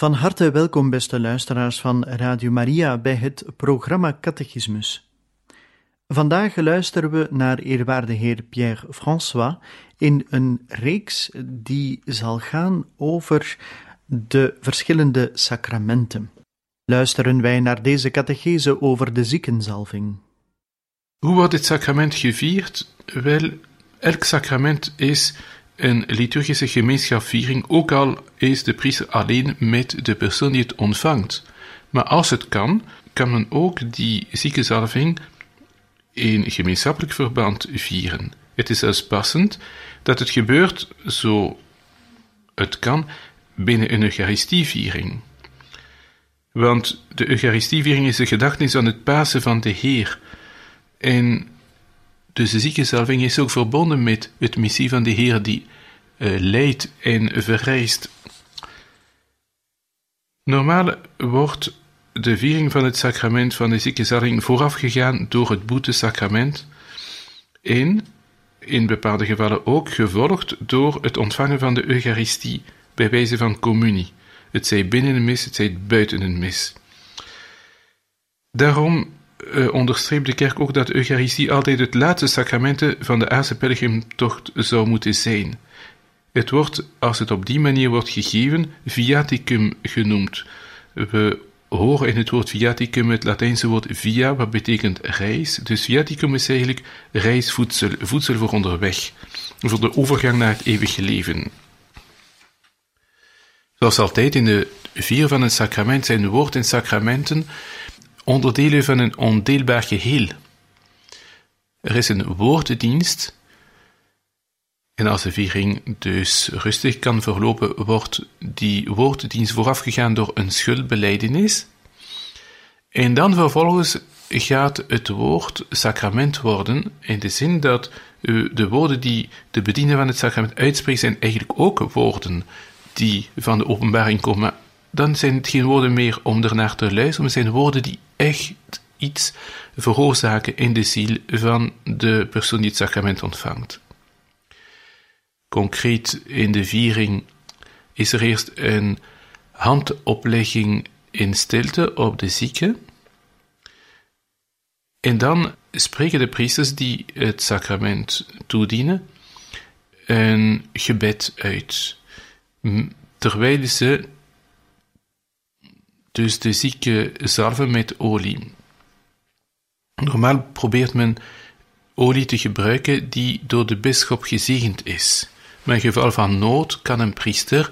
Van harte welkom, beste luisteraars van Radio Maria, bij het programma Catechismus. Vandaag luisteren we naar eerwaarde heer Pierre François in een reeks die zal gaan over de verschillende sacramenten. Luisteren wij naar deze catechese over de ziekenzalving. Hoe wordt dit sacrament gevierd? Wel, elk sacrament is een liturgische gemeenschapsviering, ook al is de priester alleen met de persoon die het ontvangt. Maar als het kan, kan men ook die ziekenzalving in gemeenschappelijk verband vieren. Het is zelfs passend dat het gebeurt zo het kan binnen een Eucharistieviering. Want de Eucharistieviering is de gedachtenis aan het Pasen van de Heer. En dus de ziekenzalving is ook verbonden met het missie van de Heer die uh, leidt en verrijst. Normaal wordt de viering van het sacrament van de ziekenzalving voorafgegaan door het boetesacrament en in bepaalde gevallen ook gevolgd door het ontvangen van de Eucharistie bij wijze van communie. Het zij binnen een mis, het zij buiten een mis. Daarom uh, onderstreept de kerk ook dat Eucharistie altijd het laatste sacrament van de aardse pelgrimtocht zou moeten zijn. Het wordt, als het op die manier wordt gegeven, viaticum genoemd. We horen in het woord viaticum het Latijnse woord via, wat betekent reis. Dus viaticum is eigenlijk reisvoedsel, voedsel voor onderweg, voor de overgang naar het eeuwige leven. Zoals altijd in de vier van het sacrament zijn woord en sacramenten onderdelen van een ondeelbaar geheel. Er is een woordendienst, en als de viering dus rustig kan verlopen, wordt die woordendienst voorafgegaan door een schuldbeleidenis. En dan vervolgens gaat het woord sacrament worden, in de zin dat de woorden die de bediener van het sacrament uitspreekt, zijn eigenlijk ook woorden die van de openbaring komen. Dan zijn het geen woorden meer om ernaar te luisteren, maar zijn woorden die echt iets veroorzaken in de ziel van de persoon die het sacrament ontvangt. Concreet in de viering is er eerst een handoplegging in stilte op de zieke. En dan spreken de priesters die het sacrament toedienen een gebed uit, terwijl ze dus de zieke zalven met olie. Normaal probeert men olie te gebruiken die door de bisschop gezegend is. Maar in geval van nood kan een priester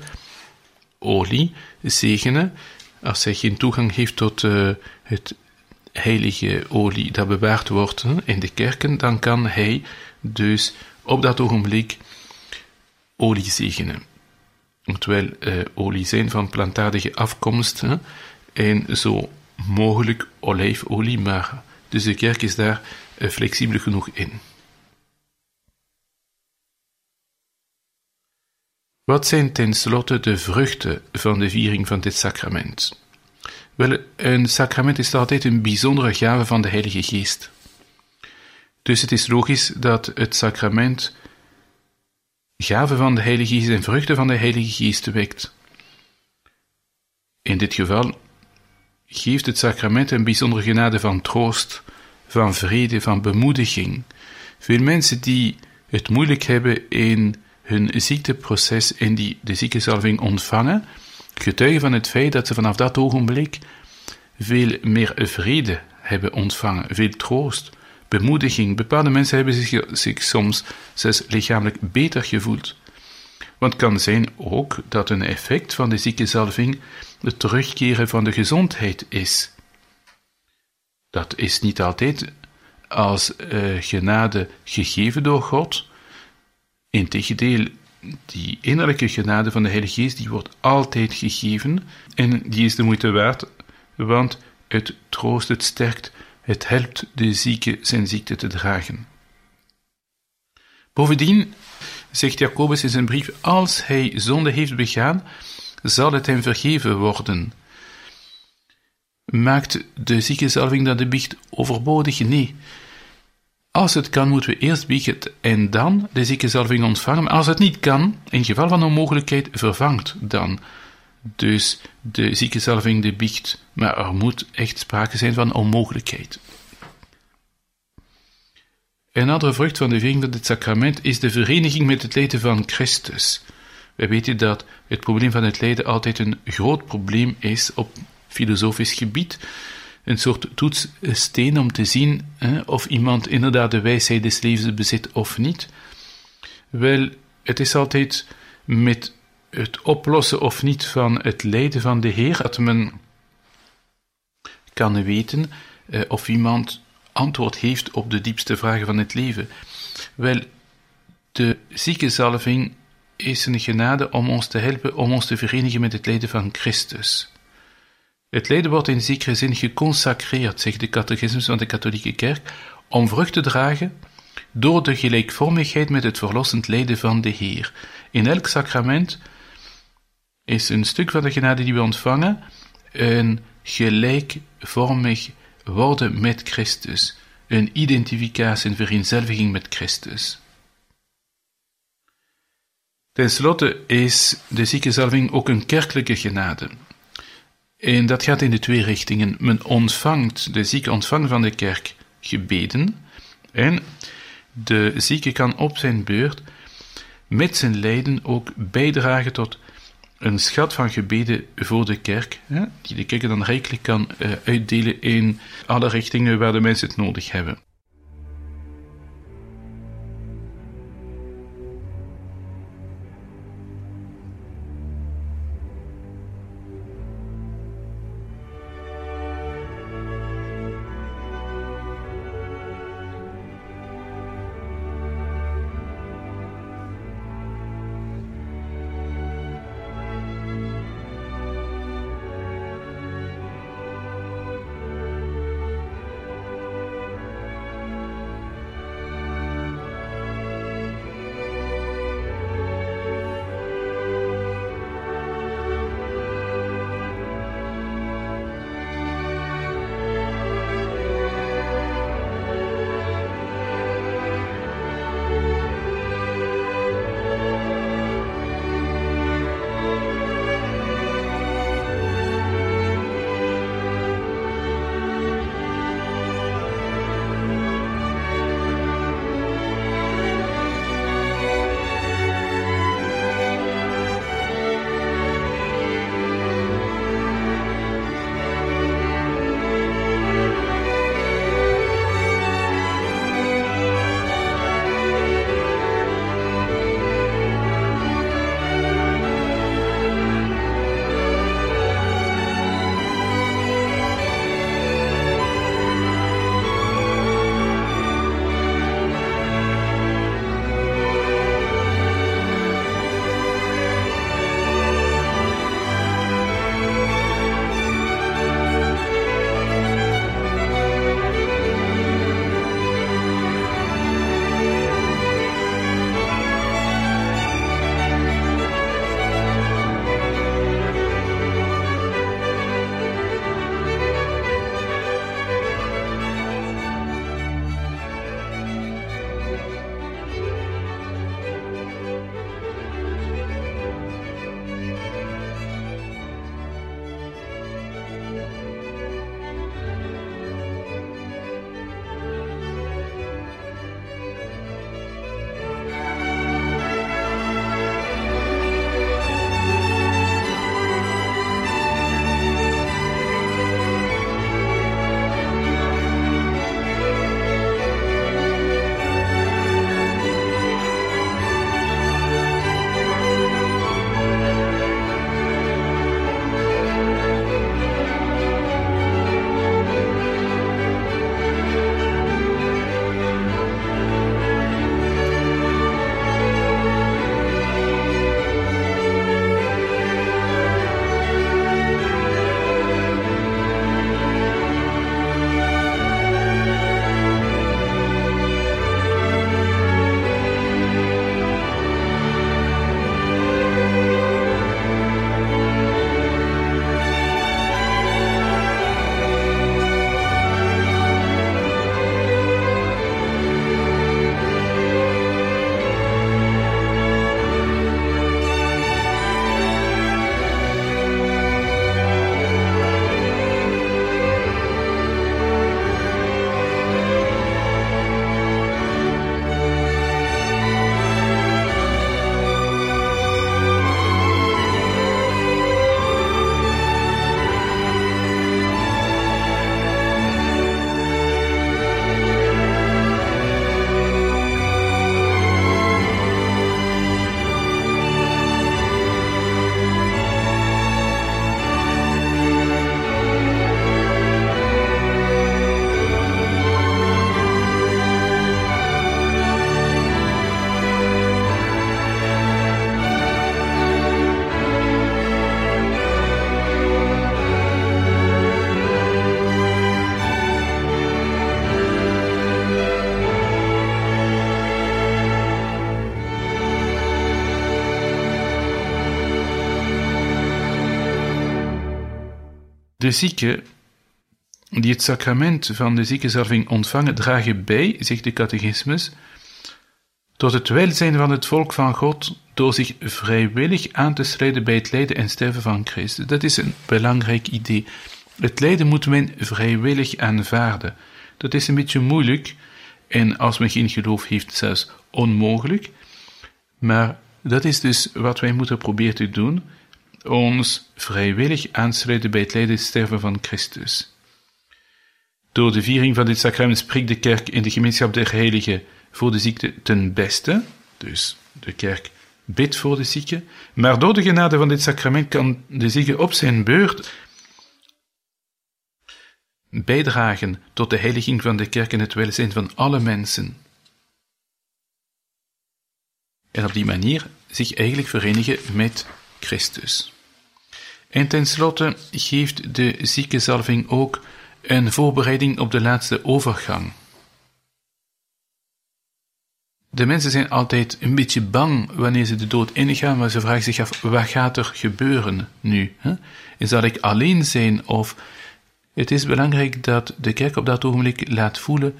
olie zegenen als hij geen toegang heeft tot uh, het heilige olie dat bewaard wordt in de kerken, dan kan hij dus op dat ogenblik olie zegenen. Het wel uh, olie zijn van plantaardige afkomst en zo mogelijk olijfolie, maar dus de kerk is daar uh, flexibel genoeg in. Wat zijn tenslotte de vruchten van de viering van dit sacrament? Wel, een sacrament is altijd een bijzondere gave van de Heilige Geest. Dus het is logisch dat het sacrament gaven van de Heilige Geest en vruchten van de Heilige Geest wekt. In dit geval geeft het sacrament een bijzondere genade van troost, van vrede, van bemoediging. Veel mensen die het moeilijk hebben in hun ziekteproces en die de ziekenzalving ontvangen, getuigen van het feit dat ze vanaf dat ogenblik veel meer vrede hebben ontvangen, veel troost, bemoediging. Bepaalde mensen hebben zich, soms zelfs lichamelijk beter gevoeld. Want het kan zijn ook dat een effect van de ziekenzalving het terugkeren van de gezondheid is. Dat is niet altijd als uh, genade gegeven door God, Integendeel, die innerlijke genade van de Heilige Geest, die wordt altijd gegeven en die is de moeite waard, want het troost, het sterkt, het helpt de zieke zijn ziekte te dragen. Bovendien zegt Jacobus in zijn brief, als hij zonde heeft begaan, zal het hem vergeven worden. Maakt de ziekenzalving dan de biecht overbodig? Nee. Als het kan, moeten we eerst biechten en dan de ziekenzalving ontvangen. Maar als het niet kan, in geval van onmogelijkheid, vervangt dan dus de ziekenzalving, de biecht, maar er moet echt sprake zijn van onmogelijkheid. Een andere vrucht van de viering van dit sacrament is de vereniging met het lijden van Christus. We weten dat het probleem van het lijden altijd een groot probleem is op filosofisch gebied, een soort toetssteen om te zien hè, of iemand inderdaad de wijsheid des levens bezit of niet. Wel, het is altijd met het oplossen of niet van het lijden van de Heer dat men kan weten eh, of iemand antwoord heeft op de diepste vragen van het leven. Wel, de ziekenzalving is een genade om ons te helpen om ons te verenigen met het lijden van Christus. Het lijden wordt in zekere zin geconsacreerd, zegt de catechismus van de katholieke kerk, om vrucht te dragen door de gelijkvormigheid met het verlossend lijden van de Heer. In elk sacrament is een stuk van de genade die we ontvangen een gelijkvormig worden met Christus, een identificatie en vereenzelviging met Christus. Ten slotte is de ziekenzalving ook een kerkelijke genade. En dat gaat in de twee richtingen. Men ontvangt, de zieke ontvangt van de kerk gebeden en de zieke kan op zijn beurt met zijn lijden ook bijdragen tot een schat van gebeden voor de kerk, die de kerk dan rijkelijk kan eh, uitdelen in alle richtingen waar de mensen het nodig hebben. De zieken die het sacrament van de ziekenzalving ontvangen, dragen bij, zegt de catechismus, tot het welzijn van het volk van God door zich vrijwillig aan te sluiten bij het lijden en sterven van Christus. Dat is een belangrijk idee. Het lijden moet men vrijwillig aanvaarden. Dat is een beetje moeilijk en als men geen geloof heeft, zelfs onmogelijk. Maar dat is dus wat wij moeten proberen te doen: ons vrijwillig aansluiten bij het lijden en sterven van Christus. Door de viering van dit sacrament spreekt de kerk in de gemeenschap der heiligen voor de ziekte ten beste. Dus de kerk bidt voor de zieke. Maar door de genade van dit sacrament kan de zieke op zijn beurt bijdragen tot de heiliging van de kerk en het welzijn van alle mensen. En op die manier zich eigenlijk verenigen met Christus. En tenslotte geeft de ziekenzalving ook een voorbereiding op de laatste overgang. De mensen zijn altijd een beetje bang wanneer ze de dood ingaan, maar ze vragen zich af, wat gaat er gebeuren nu? Hè? Zal ik alleen zijn of... Het is belangrijk dat de kerk op dat ogenblik laat voelen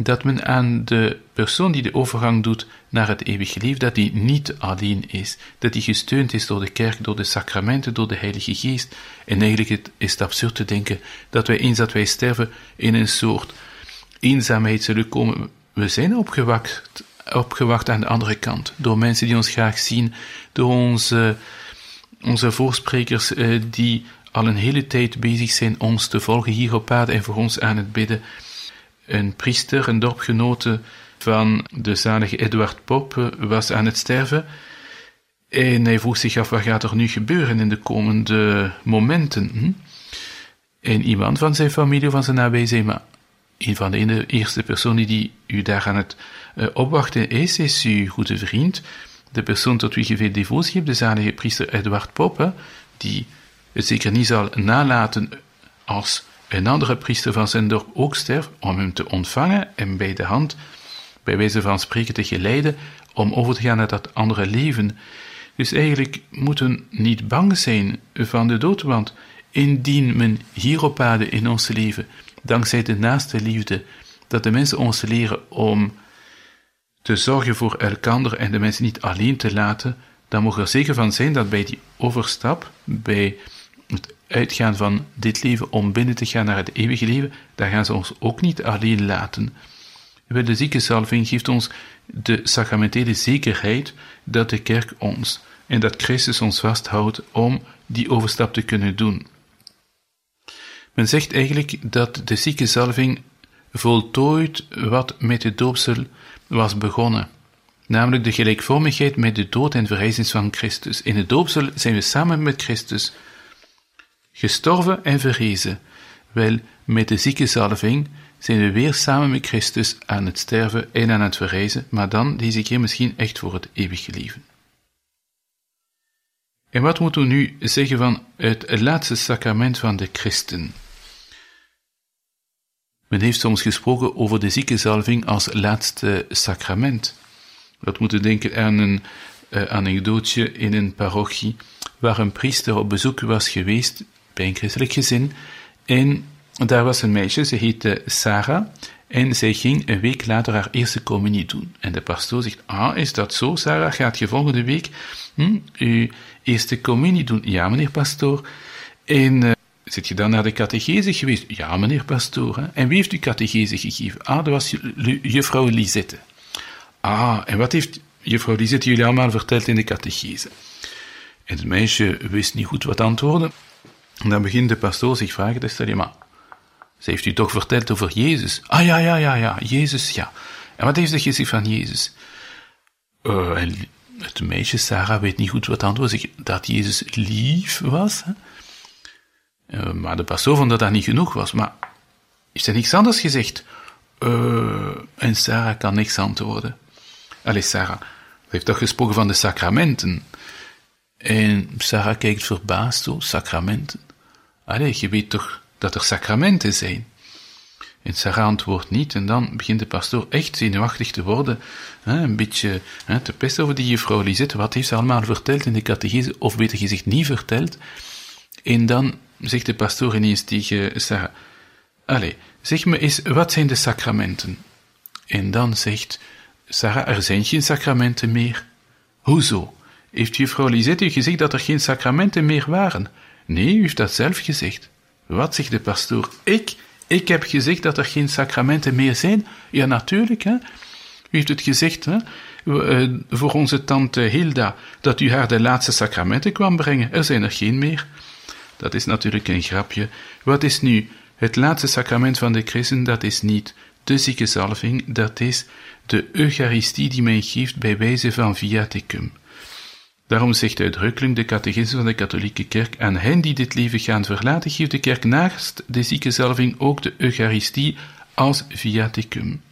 dat men aan de persoon die de overgang doet naar het eeuwige leven, dat die niet alleen is, dat die gesteund is door de kerk, door de sacramenten, door de Heilige Geest. En eigenlijk is het absurd te denken dat wij eens dat wij sterven in een soort eenzaamheid zullen komen. We zijn opgewacht, opgewacht aan de andere kant, door mensen die ons graag zien, door onze, onze voorsprekers eh, die al een hele tijd bezig zijn ons te volgen hier op aarde en voor ons aan het bidden een priester, een dorpgenote van de zalige Eduard Pop, was aan het sterven. En hij vroeg zich af, wat gaat er nu gebeuren in de komende momenten? Hm? En iemand van zijn familie, van zijn nabij, maar een van de eerste personen die u daar aan het uh, opwachten is, is uw goede vriend, de persoon tot wie je veel devotie hebt, de zalige priester Eduard Pop, die het zeker niet zal nalaten als een andere priester van zijn dorp ook sterft, om hem te ontvangen en bij de hand, bij wijze van spreken, te geleiden om over te gaan naar dat andere leven. Dus eigenlijk moeten niet bang zijn van de dood, want indien men hier op aarde in ons leven, dankzij de naaste liefde, dat de mensen ons leren om te zorgen voor elkander en de mensen niet alleen te laten, dan mogen we er zeker van zijn dat bij die overstap, bij het uitgaan van dit leven om binnen te gaan naar het eeuwige leven, daar gaan ze ons ook niet alleen laten. De ziekenzalving geeft ons de sacramentele zekerheid dat de kerk ons en dat Christus ons vasthoudt om die overstap te kunnen doen. Men zegt eigenlijk dat de ziekenzalving voltooit wat met de doopsel was begonnen, namelijk de gelijkvormigheid met de dood en verrijzenis van Christus. In de doopsel zijn we samen met Christus gestorven en verrezen. Wel, met de ziekenzalving zijn we weer samen met Christus aan het sterven en aan het verrijzen, maar dan deze keer misschien echt voor het eeuwige leven. En wat moeten we nu zeggen van het laatste sacrament van de christen? Men heeft soms gesproken over de ziekenzalving als laatste sacrament. Dat moeten denken aan een uh, anekdootje in een parochie waar een priester op bezoek was geweest bij een christelijk gezin. En daar was een meisje, ze heette Sarah. En zij ging een week later haar eerste communie doen. En de pastoor zegt, ah, is dat zo, Sarah? Gaat je volgende week hm, uw eerste communie doen? Ja, meneer pastoor. En uh, zit je dan naar de catechese geweest? Ja, meneer pastoor. Hè? En wie heeft u catechese gegeven? Ah, dat was juffrouw Lisette. Ah, en wat heeft juffrouw Lisette jullie allemaal verteld in de catechese? En het meisje wist niet goed wat antwoorden. En dan begint de pastoor zich vragen te stellen, maar ze heeft u toch verteld over Jezus? Ah ja, ja, ja, ja, Jezus, ja. En wat heeft ze gezegd van Jezus? Uh, en het meisje Sarah weet niet goed wat antwoord zegt, dat Jezus lief was. Uh, maar de pastoor vond dat dat niet genoeg was. Maar is er niks anders gezegd? Uh, en Sarah kan niks antwoorden. Allee, Sarah, heeft toch gesproken van de sacramenten? En Sarah kijkt verbaasd zo, sacramenten. Allee, je weet toch dat er sacramenten zijn? En Sarah antwoordt niet, en dan begint de pastoor echt zenuwachtig te worden, hè, een beetje hè, te pesten over die juffrouw Lisette. Wat heeft ze allemaal verteld in de catechese, of beter gezegd niet verteld? En dan zegt de pastoor ineens tegen Sarah, Allee, zeg me eens, wat zijn de sacramenten? En dan zegt Sarah, er zijn geen sacramenten meer. Hoezo? Heeft juffrouw Lisette u gezegd dat er geen sacramenten meer waren? Nee, u heeft dat zelf gezegd. Wat, zegt de pastoor? Ik? Ik heb gezegd dat er geen sacramenten meer zijn? Ja, natuurlijk, hè. U heeft het gezegd, hè, eh, voor onze tante Hilda, dat u haar de laatste sacramenten kwam brengen. Er zijn er geen meer. Dat is natuurlijk een grapje. Wat is nu het laatste sacrament van de christen? Dat is niet de ziekenzalving, dat is de Eucharistie die men geeft bij wijze van viaticum. Daarom zegt uitdrukkelijk de catechisme van de katholieke kerk aan hen die dit leven gaan verlaten, geeft de kerk naast de ziekenzalving ook de Eucharistie als viaticum.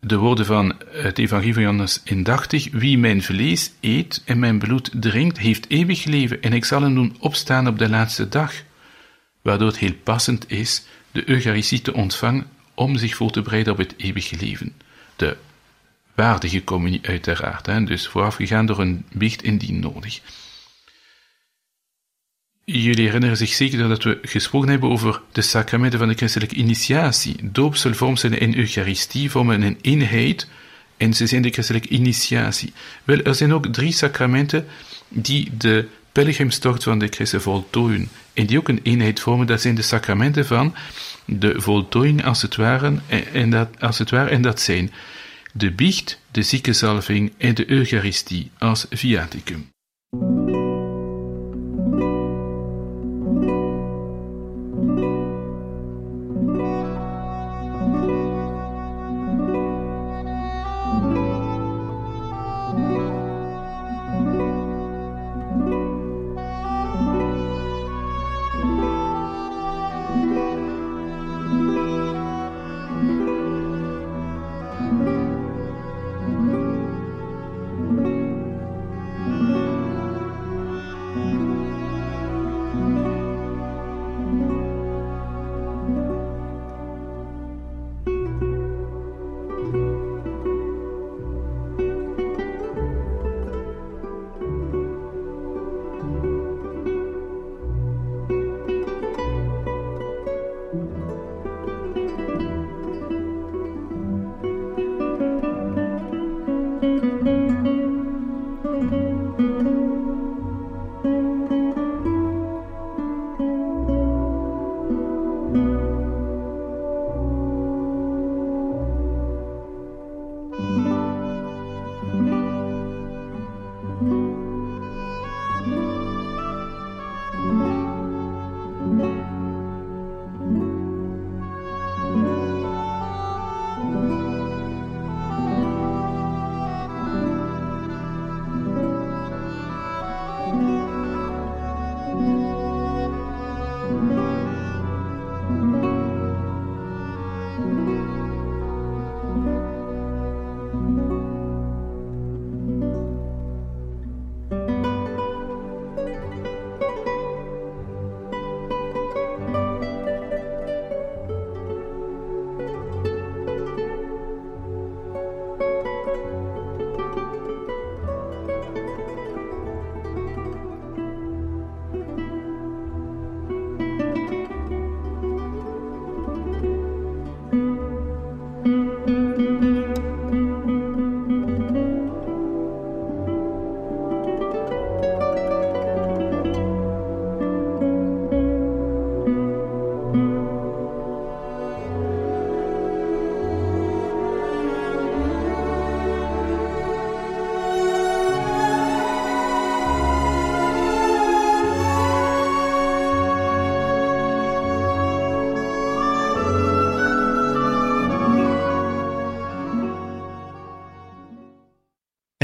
De woorden van het evangelie van Johannes indachtig, wie mijn vlees eet en mijn bloed drinkt, heeft eeuwig leven en ik zal hem doen opstaan op de laatste dag. Waardoor het heel passend is de Eucharistie te ontvangen om zich voor te bereiden op het eeuwige leven. De waardige communie uiteraard, hè, dus voorafgegaan door een biecht indien nodig. Jullie herinneren zich zeker dat we gesproken hebben over de sacramenten van de christelijke initiatie. Doopsel, vormsel en Eucharistie vormen een eenheid en ze zijn de christelijke initiatie. Wel, er zijn ook drie sacramenten die de pelgrimstocht van de christen voltooien en die ook een eenheid vormen. Dat zijn de sacramenten van de voltooiing als het ware en dat, als het ware, en dat zijn de biecht, de ziekenzalving en de Eucharistie als viaticum.